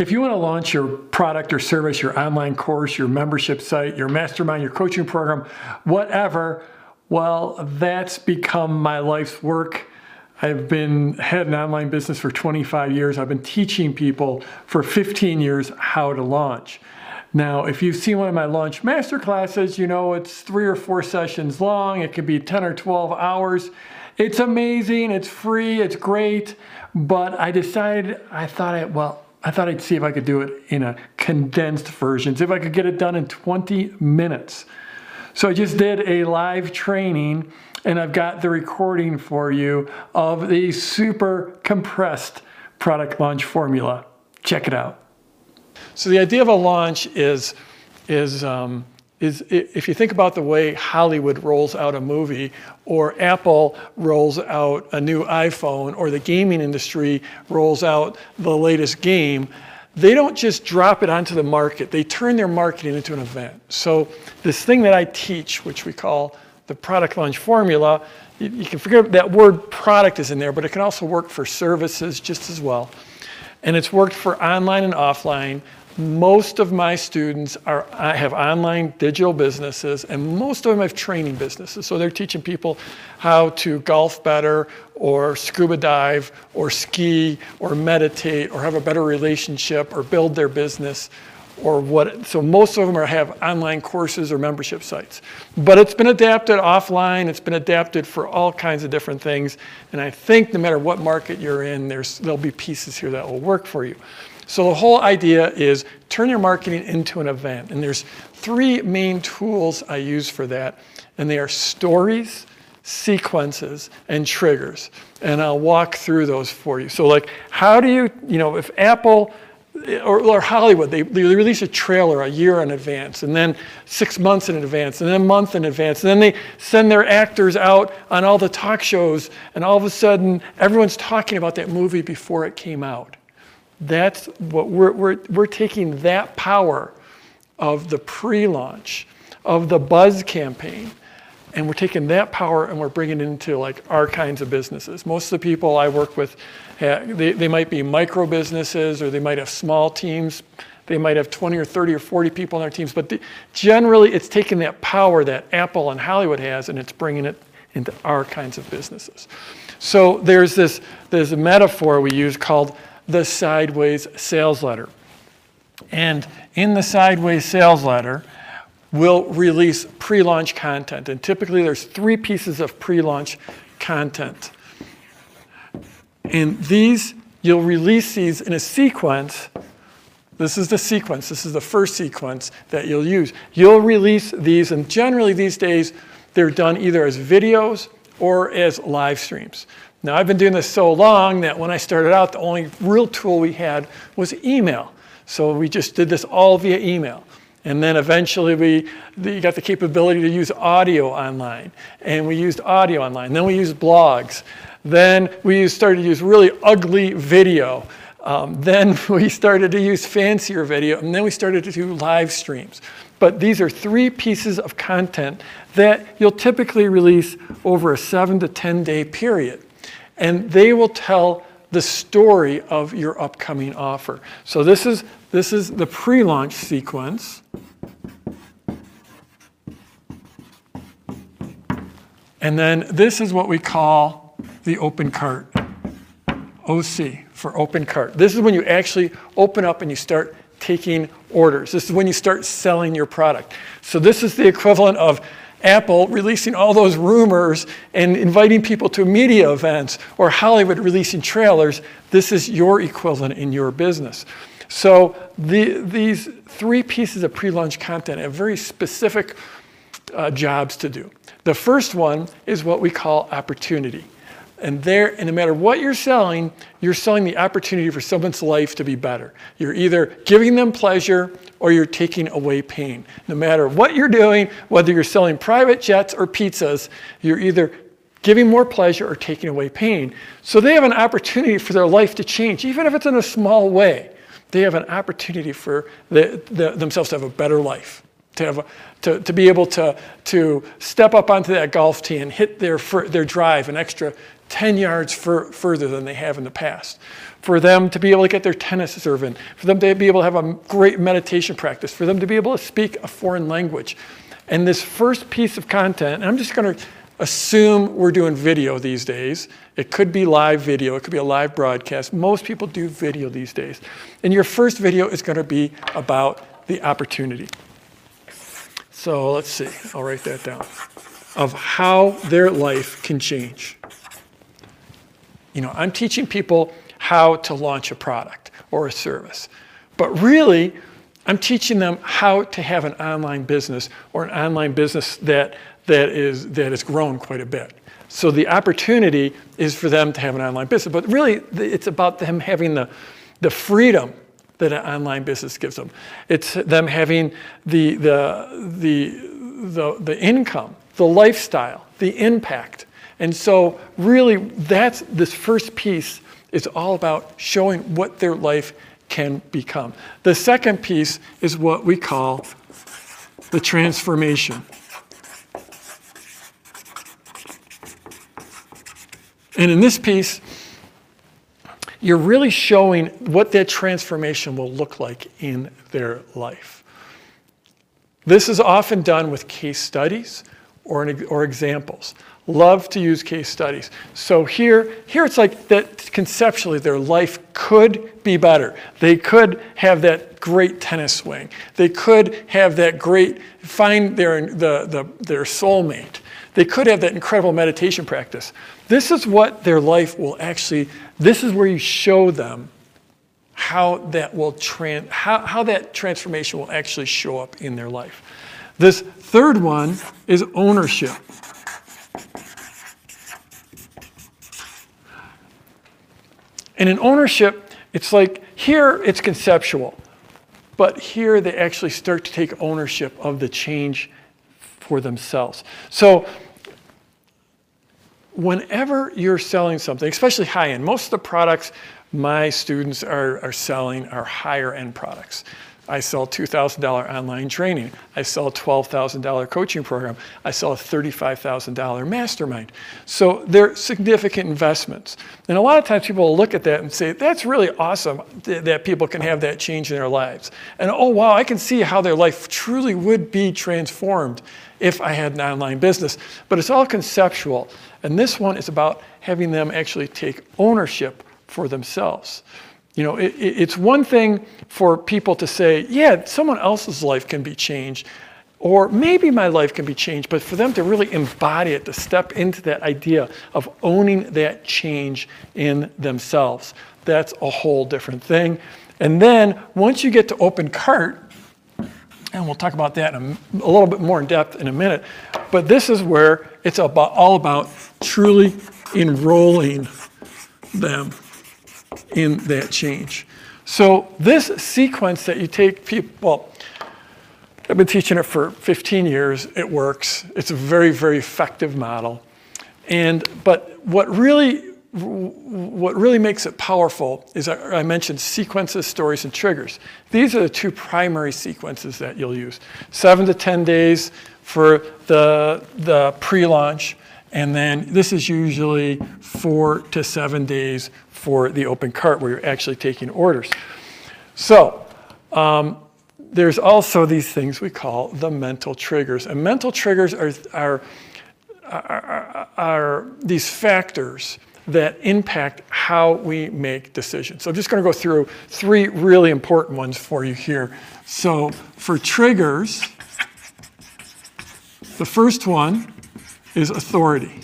If you want to launch your product or service, your online course, your membership site, your mastermind, your coaching program, whatever, well, that's become my life's work. I've been had an online business for 25 years. I've been teaching people for 15 years how to launch. Now, if you've seen one of my launch master classes, you know it's three or four sessions long. It could be 10 or 12 hours. It's amazing. It's free. It's great. But I decided, I thought, I, well, I thought I'd see if I could do it in a condensed version, see if I could get it done in 20 minutes. So I just did a live training and I've got the recording for you of the super compressed product launch formula. Check it out. So the idea of a launch is, is um, is if you think about the way Hollywood rolls out a movie, or Apple rolls out a new iPhone, or the gaming industry rolls out the latest game, they don't just drop it onto the market, they turn their marketing into an event. So, this thing that I teach, which we call the product launch formula, you, can forget that word product is in there, but it can also work for services just as well. And it's worked for online and offline most of my students are I have online digital businesses and most of them have training businesses. So they're teaching people how to golf better or scuba dive or ski or meditate or have a better relationship or build their business or what so most of them are have online courses or membership sites. But it's been adapted offline it's been adapted for all kinds of different things and i think no matter what market you're in there's there'll be pieces here that will work for you so the whole idea is turn your marketing into an event. And there's three main tools I use for that. And they are stories, sequences, and triggers. And I'll walk through those for you. So like, how do you, you know, if Apple or, or, Hollywood, they, they release a trailer a year in advance, and then six months in advance, and then a month in advance, and then they send their actors out on all the talk shows, and all of a sudden, everyone's talking about that movie before it came out. That's what we're, we're, we're taking that power of the pre launch, of the buzz campaign, and we're taking that power and we're bringing it into like our kinds of businesses. Most of the people I work with, eh, they, they might be micro businesses or they might have small teams. They might have 20 or 30 or 40 people on their teams, but the, generally it's taking that power that Apple and Hollywood has and it's bringing it into our kinds of businesses. So there's this, there's a metaphor we use called the Sideways sales letter. And in the Sideways sales letter, we'll release pre launch content. And typically, there's three pieces of pre launch content. And these, you'll release these in a sequence. This is the sequence. This is the first sequence that you'll use. You'll release these, and generally these days, they're done either as videos or as live streams. Now, I've been doing this so long that when I started out, the only real tool we had was email. So we just did this all via email. And then eventually we, got the capability to use audio online. And we used audio online. Then we used blogs. Then we started to use really ugly video. Um, then we started to use fancier video. And then we started to do live streams. But these are three pieces of content that you'll typically release over a seven to 10 day period and they will tell the story of your upcoming offer. So this is, this is the pre-launch sequence. And then this is what we call the open cart. OC for open cart. This is when you actually open up and you start taking orders. This is when you start selling your product. So this is the equivalent of Apple releasing all those rumors and inviting people to media events, or Hollywood releasing trailers, this is your equivalent in your business. So the, these three pieces of pre-launch content have very specific uh, jobs to do. The first one is what we call opportunity. And there, and no matter what you're selling, you're selling the opportunity for someone's life to be better. You're either giving them pleasure or you're taking away pain. No matter what you're doing, whether you're selling private jets or pizzas, you're either giving more pleasure or taking away pain. So they have an opportunity for their life to change, even if it's in a small way. They have an opportunity for the, the, themselves to have a better life to, have to, to be able to, to step up onto that golf tee and hit their, their drive an extra 10 yards fur, further than they have in the past. For them to be able to get their tennis serve in, for them to be able to have a great meditation practice, for them to be able to speak a foreign language. And this first piece of content, and I'm just going to assume we're doing video these days. It could be live video, it could be a live broadcast. Most people do video these days. And your first video is going to be about the opportunity. So let's see, I'll write that down. Of how their life can change. You know, I'm teaching people how to launch a product or a service. But really, I'm teaching them how to have an online business or an online business that, that, is, that has grown quite a bit. So the opportunity is for them to have an online business. But really, it's about them having the, the freedom that an online business gives them. It's them having the, the, the, the, the income, the lifestyle, the impact. And so, really, that's this first piece is all about showing what their life can become. The second piece is what we call the transformation. And in this piece, you're really showing what that transformation will look like in their life. This is often done with case studies or, or examples love to use case studies. So here, here it's like that conceptually their life could be better. They could have that great tennis swing. They could have that great, find their, the, the, their soulmate. They could have that incredible meditation practice. This is what their life will actually, this is where you show them how that will trans, how, how that transformation will actually show up in their life. This third one is ownership. And in ownership, it's like here it's conceptual, but here they actually start to take ownership of the change for themselves. So whenever you're selling something, especially high end, most of the products my students are, are selling are higher end products. I sell $2,000 online training. I sell a $12,000 coaching program. I sell a $35,000 mastermind. So they're significant investments. And a lot of times people will look at that and say, that's really awesome that people can have that change in their lives. And oh, wow, I can see how their life truly would be transformed if I had an online business. But it's all conceptual. And this one is about having them actually take ownership for themselves. You know, it, it's one thing for people to say, yeah, someone else's life can be changed, or maybe my life can be changed, but for them to really embody it, to step into that idea of owning that change in themselves, that's a whole different thing. And then once you get to open cart, and we'll talk about that a, a little bit more in depth in a minute, but this is where it's about, all about truly enrolling them in that change. So this sequence that you take people, well, I've been teaching it for 15 years. It works. It's a very, very effective model. And but what really what really makes it powerful is I mentioned sequences, stories, and triggers. These are the two primary sequences that you'll use. Seven to 10 days for the, the pre-launch, and then this is usually four to seven days for the open cart where you're actually taking orders. So um, there's also these things we call the mental triggers. And mental triggers are, are, are, are these factors that impact how we make decisions. So I'm just going to go through three really important ones for you here. So for triggers, the first one is authority.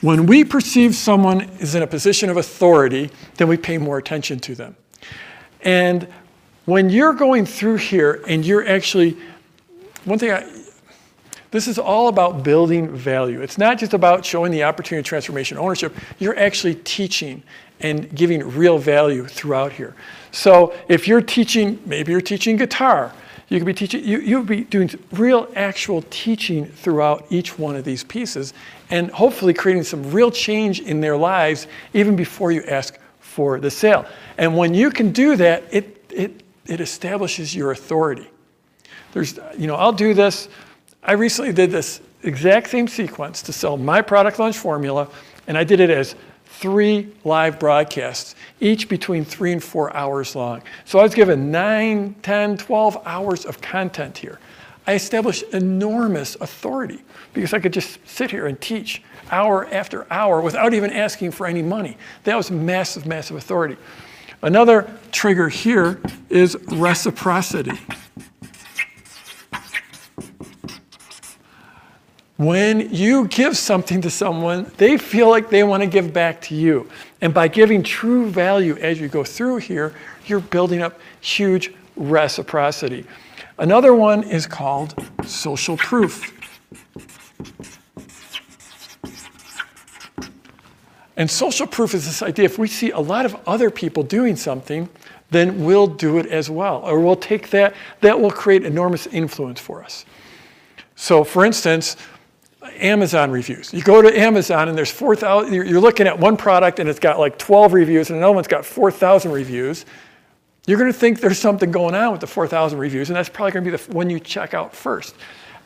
When we perceive someone is in a position of authority, then we pay more attention to them. And when you're going through here and you're actually, one thing I, this is all about building value. It's not just about showing the opportunity, of transformation, ownership. You're actually teaching and giving real value throughout here. So if you're teaching, maybe you're teaching guitar, you could be teaching, you, you'll be doing real actual teaching throughout each one of these pieces and hopefully creating some real change in their lives even before you ask for the sale. And when you can do that, it, it, it establishes your authority. There's, you know, I'll do this. I recently did this exact same sequence to sell my product launch formula, and I did it as three live broadcasts, each between three and four hours long. So I was given nine, 10, 12 hours of content here. I established enormous authority because I could just sit here and teach hour after hour without even asking for any money. That was massive, massive authority. Another trigger here is reciprocity. When you give something to someone, they feel like they want to give back to you. And by giving true value as you go through here, you're building up huge reciprocity. Another one is called social proof. And social proof is this idea if we see a lot of other people doing something, then we'll do it as well. Or we'll take that, that will create enormous influence for us. So, for instance, Amazon reviews. You go to Amazon and there's 4,000, you're looking at one product and it's got like 12 reviews and another one's got 4,000 reviews. You're going to think there's something going on with the 4,000 reviews and that's probably going to be the one you check out first.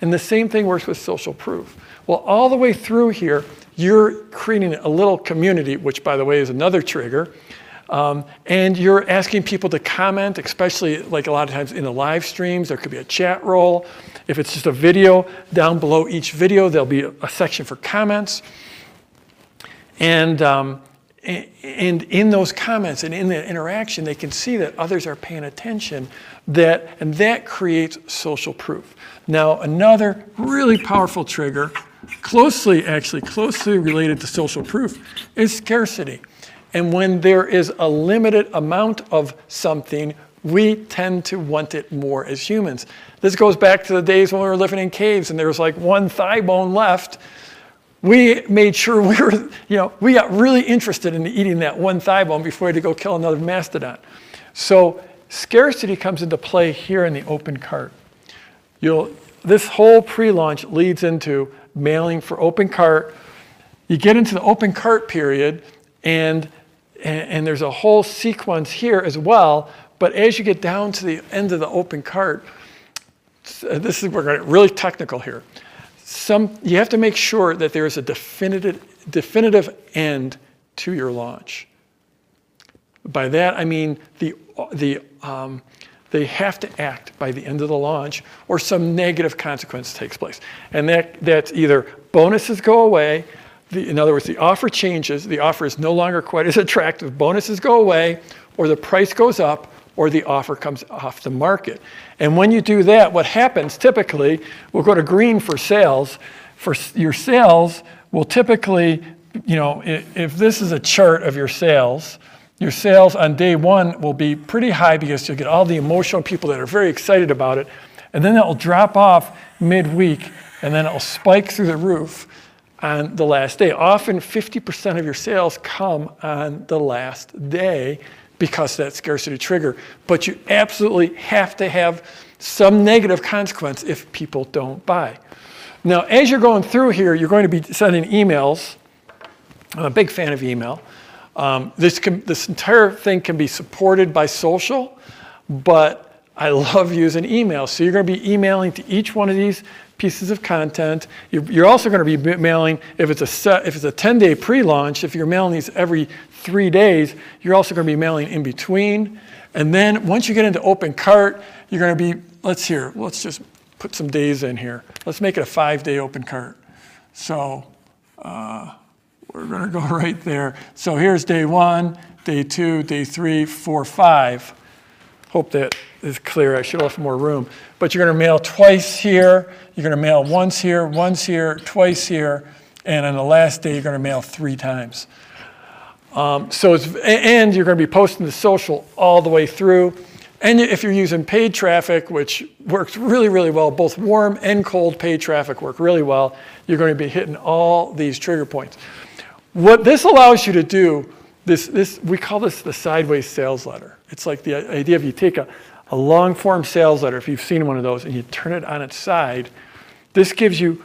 And the same thing works with social proof. Well, all the way through here, you're creating a little community, which by the way is another trigger. Um, and you're asking people to comment, especially like a lot of times in the live streams, there could be a chat roll. If it's just a video, down below each video, there'll be a, a section for comments. And, um, and in those comments and in the interaction, they can see that others are paying attention, that, and that creates social proof. Now, another really powerful trigger, closely, actually, closely related to social proof, is scarcity. And when there is a limited amount of something, we tend to want it more as humans. This goes back to the days when we were living in caves and there was like one thigh bone left. We made sure we were, you know, we got really interested in eating that one thigh bone before we had to go kill another mastodon. So scarcity comes into play here in the open cart. You'll, this whole pre-launch leads into mailing for open cart. You get into the open cart period and and, and there's a whole sequence here as well. But as you get down to the end of the open cart, uh, this is we're going to really technical here. Some you have to make sure that there is a definitive definitive end to your launch. By that I mean the the um, they have to act by the end of the launch or some negative consequence takes place. And that, that's either bonuses go away, the, in other words, the offer changes, the offer is no longer quite as attractive, bonuses go away, or the price goes up, or the offer comes off the market. And when you do that, what happens typically, we'll go to green for sales. For your sales will typically, you know, if this is a chart of your sales, your sales on day one will be pretty high because you'll get all the emotional people that are very excited about it. And then it will drop off midweek and then it will spike through the roof on the last day. Often 50% of your sales come on the last day because that scarcity trigger. But you absolutely have to have some negative consequence if people don't buy. Now, as you're going through here, you're going to be sending emails. I'm a big fan of email. Um, this, can, this entire thing can be supported by social, but I love using email. So you're going to be emailing to each one of these pieces of content. You're also going to be mailing, if it's a, set, if it's a 10 day pre launch, if you're mailing these every three days, you're also going to be mailing in between. And then once you get into open cart, you're going to be, let's hear, let's just put some days in here. Let's make it a five day open cart. So uh, we're going to go right there. So here's day one, day two, day three, four, five. Hope that is clear. I should have left more room. But you're going to mail twice here. You're going to mail once here, once here, twice here. And on the last day, you're going to mail three times. Um, so it's, and you're going to be posting the social all the way through. And if you're using paid traffic, which works really, really well, both warm and cold paid traffic work really well, you're going to be hitting all these trigger points. What this allows you to do, this, this, we call this the sideways sales letter. It's like the idea of you take a, a long form sales letter, if you've seen one of those, and you turn it on its side. This gives you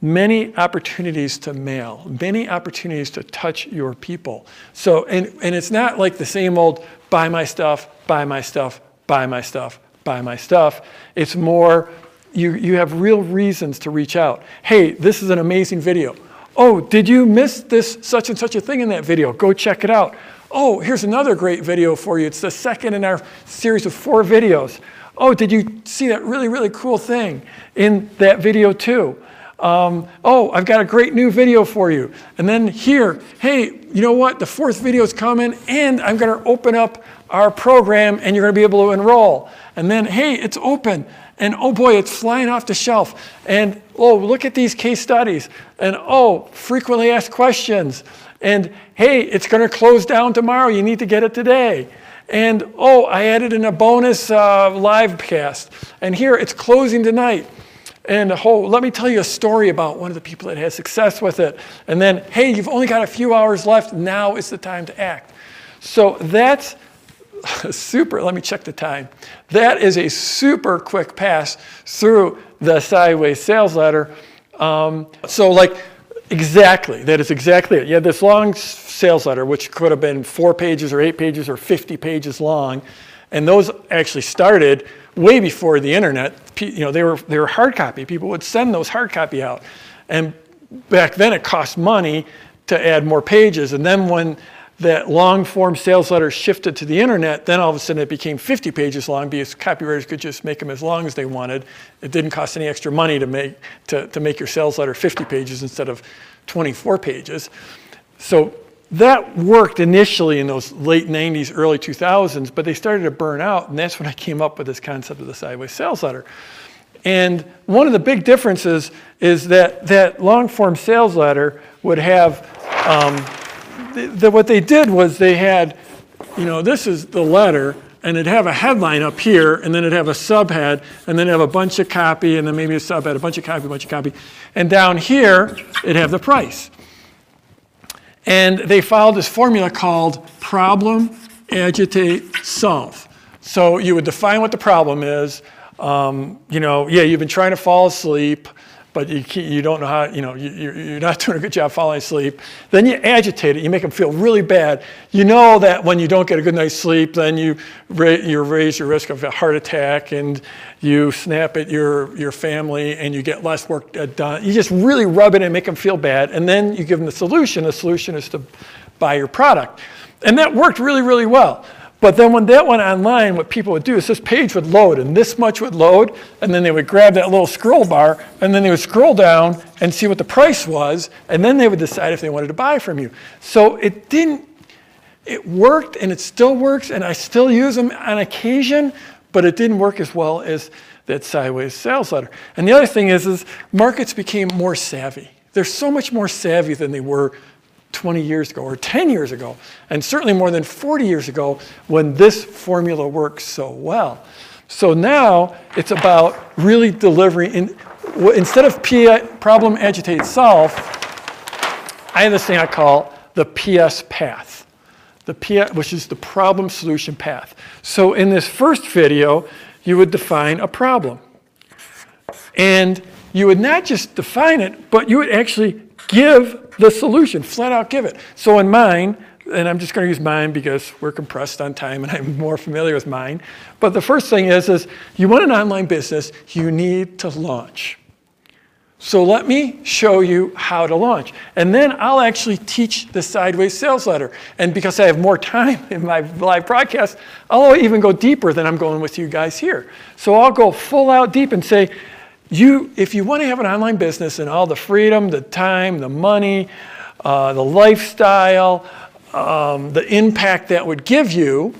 many opportunities to mail, many opportunities to touch your people. So, and, and it's not like the same old buy my stuff, buy my stuff, buy my stuff, buy my stuff. It's more, you, you have real reasons to reach out. Hey, this is an amazing video. Oh, did you miss this such and such a thing in that video? Go check it out. Oh, here's another great video for you. It's the second in our series of four videos. Oh, did you see that really, really cool thing in that video too? Um, oh, I've got a great new video for you. And then here, hey, you know what? The fourth video is coming, and I'm going to open up our program, and you're going to be able to enroll. And then, hey, it's open. And oh boy, it's flying off the shelf. And oh, look at these case studies. And oh, frequently asked questions. And hey, it's going to close down tomorrow. You need to get it today. And oh, I added in a bonus uh, live cast. And here, it's closing tonight. And oh, let me tell you a story about one of the people that had success with it. And then, hey, you've only got a few hours left. Now is the time to act. So that's super. Let me check the time. That is a super quick pass through the sideways sales letter. Um, so, like, exactly, that is exactly it. You had this long sales letter, which could have been four pages or eight pages or 50 pages long. And those actually started way before the internet. You know, they were, they were hard copy. People would send those hard copy out. And back then it cost money to add more pages. And then when that long form sales letter shifted to the internet, then all of a sudden it became 50 pages long because copywriters could just make them as long as they wanted. It didn't cost any extra money to make, to, to make your sales letter 50 pages instead of 24 pages. So that worked initially in those late 90s, early 2000s, but they started to burn out, and that's when I came up with this concept of the sideways sales letter. And one of the big differences is that that long form sales letter would have, um, the, what they did was they had, you know, this is the letter, and it'd have a headline up here, and then it'd have a subhead, and then it'd have a bunch of copy, and then maybe a subhead, a bunch of copy, a bunch of copy. And down here, it'd have the price. And they followed this formula called problem, agitate, solve. So you would define what the problem is. Um, you know, yeah, you've been trying to fall asleep but you, you don't know how, you know, you, you're not doing a good job falling asleep. Then you agitate it, you make them feel really bad. You know that when you don't get a good night's sleep, then you, you raise your risk of a heart attack and you snap at your, your family and you get less work uh, done. You just really rub it and make them feel bad. And then you give them the solution. The solution is to buy your product. And that worked really, really well. But then when that went online, what people would do is this page would load and this much would load, and then they would grab that little scroll bar, and then they would scroll down and see what the price was, and then they would decide if they wanted to buy from you. So it didn't, it worked and it still works, and I still use them on occasion, but it didn't work as well as that sideways sales letter. And the other thing is, is markets became more savvy. They're so much more savvy than they were 20 years ago or 10 years ago, and certainly more than 40 years ago when this formula works so well. So now it's about really delivering, in, instead of P, problem, agitate, solve, I have this thing I call the PS path, the PS, which is the problem solution path. So in this first video, you would define a problem. And you would not just define it, but you would actually give the solution, flat out give it. So in mine, and I'm just going to use mine because we're compressed on time and I'm more familiar with mine. But the first thing is, is you want an online business, you need to launch. So let me show you how to launch. And then I'll actually teach the sideways sales letter. And because I have more time in my live broadcast, I'll even go deeper than I'm going with you guys here. So I'll go full out deep and say, you, if you want to have an online business and all the freedom, the time, the money, uh, the lifestyle, um, the impact that would give you,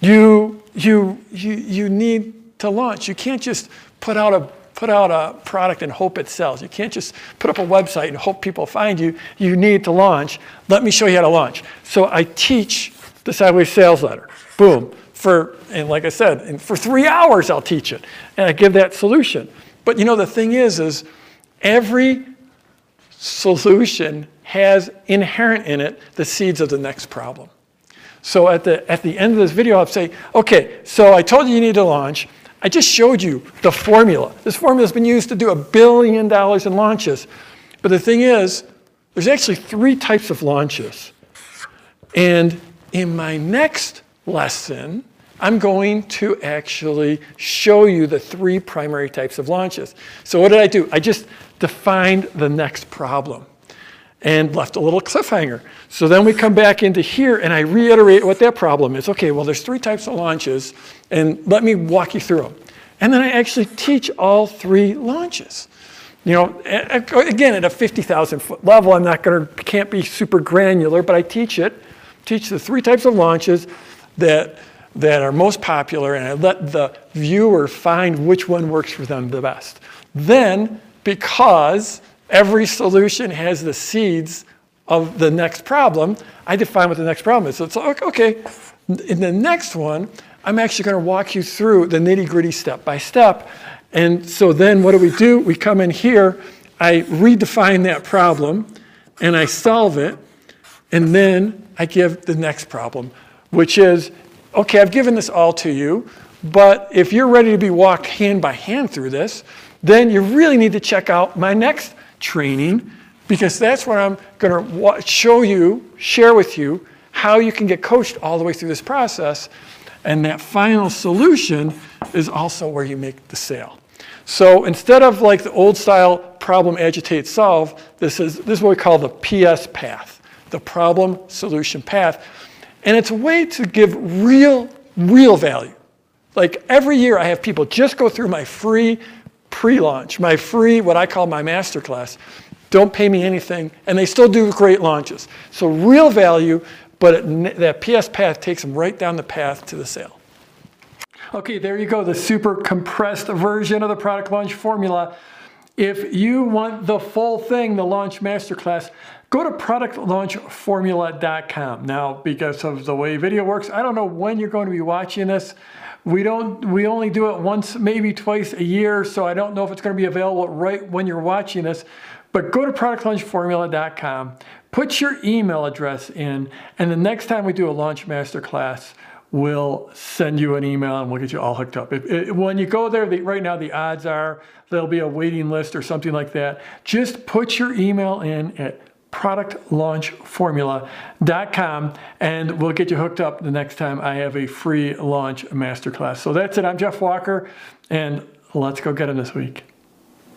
you, you, you, you need to launch. You can't just put out a put out a product and hope it sells. You can't just put up a website and hope people find you. You need to launch. Let me show you how to launch. So I teach the sideways sales letter. Boom. For and like I said, and for three hours I'll teach it. And I give that solution. But you know, the thing is, is every solution has inherent in it the seeds of the next problem. So at the, at the end of this video, I'll say, okay, so I told you you need to launch. I just showed you the formula. This formula has been used to do a billion dollars in launches. But the thing is, there's actually three types of launches. And in my next lesson, I'm going to actually show you the three primary types of launches. So what did I do? I just defined the next problem and left a little cliffhanger. So then we come back into here and I reiterate what that problem is. Okay, well, there's three types of launches, and let me walk you through them. And then I actually teach all three launches. You know, again, at a 50,000 foot level, I'm not going to, can't be super granular, but I teach it, teach the three types of launches that, that are most popular, and I let the viewer find which one works for them the best. Then, because every solution has the seeds of the next problem, I define what the next problem is. So it's like, okay, in the next one, I'm actually going to walk you through the nitty gritty step by step. And so then what do we do? We come in here, I redefine that problem, and I solve it, and then I give the next problem, which is, okay, I've given this all to you, but if you're ready to be walked hand by hand through this, then you really need to check out my next training because that's where I'm going to show you, share with you how you can get coached all the way through this process. And that final solution is also where you make the sale. So instead of like the old style problem, agitate, solve, this is, this is what we call the PS path, the problem solution path. And it's a way to give real, real value. Like every year I have people just go through my free pre-launch, my free, what I call my masterclass. Don't pay me anything, and they still do great launches. So real value, but it, that PS path takes them right down the path to the sale. Okay, there you go, the super compressed version of the product launch formula. If you want the full thing, the launch masterclass, go to productlaunchformula.com. Now, because of the way video works, I don't know when you're going to be watching this. We don't. We only do it once, maybe twice a year, so I don't know if it's going to be available right when you're watching this. But go to productlaunchformula.com, put your email address in, and the next time we do a launch masterclass, we'll send you an email and we'll get you all hooked up. When you go there, the, right now the odds are there'll be a waiting list or something like that. Just put your email in at productlaunchformula.com and we'll get you hooked up the next time I have a free launch masterclass. So that's it. I'm Jeff Walker and let's go get him this week.